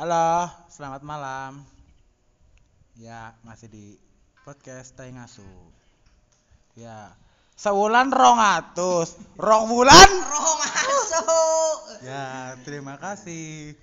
Halo, selamat malam. Ya, masih di podcast Tai Ngasu. Ya, sebulan rong atus, rong bulan. Rong asu. Ya, terima kasih.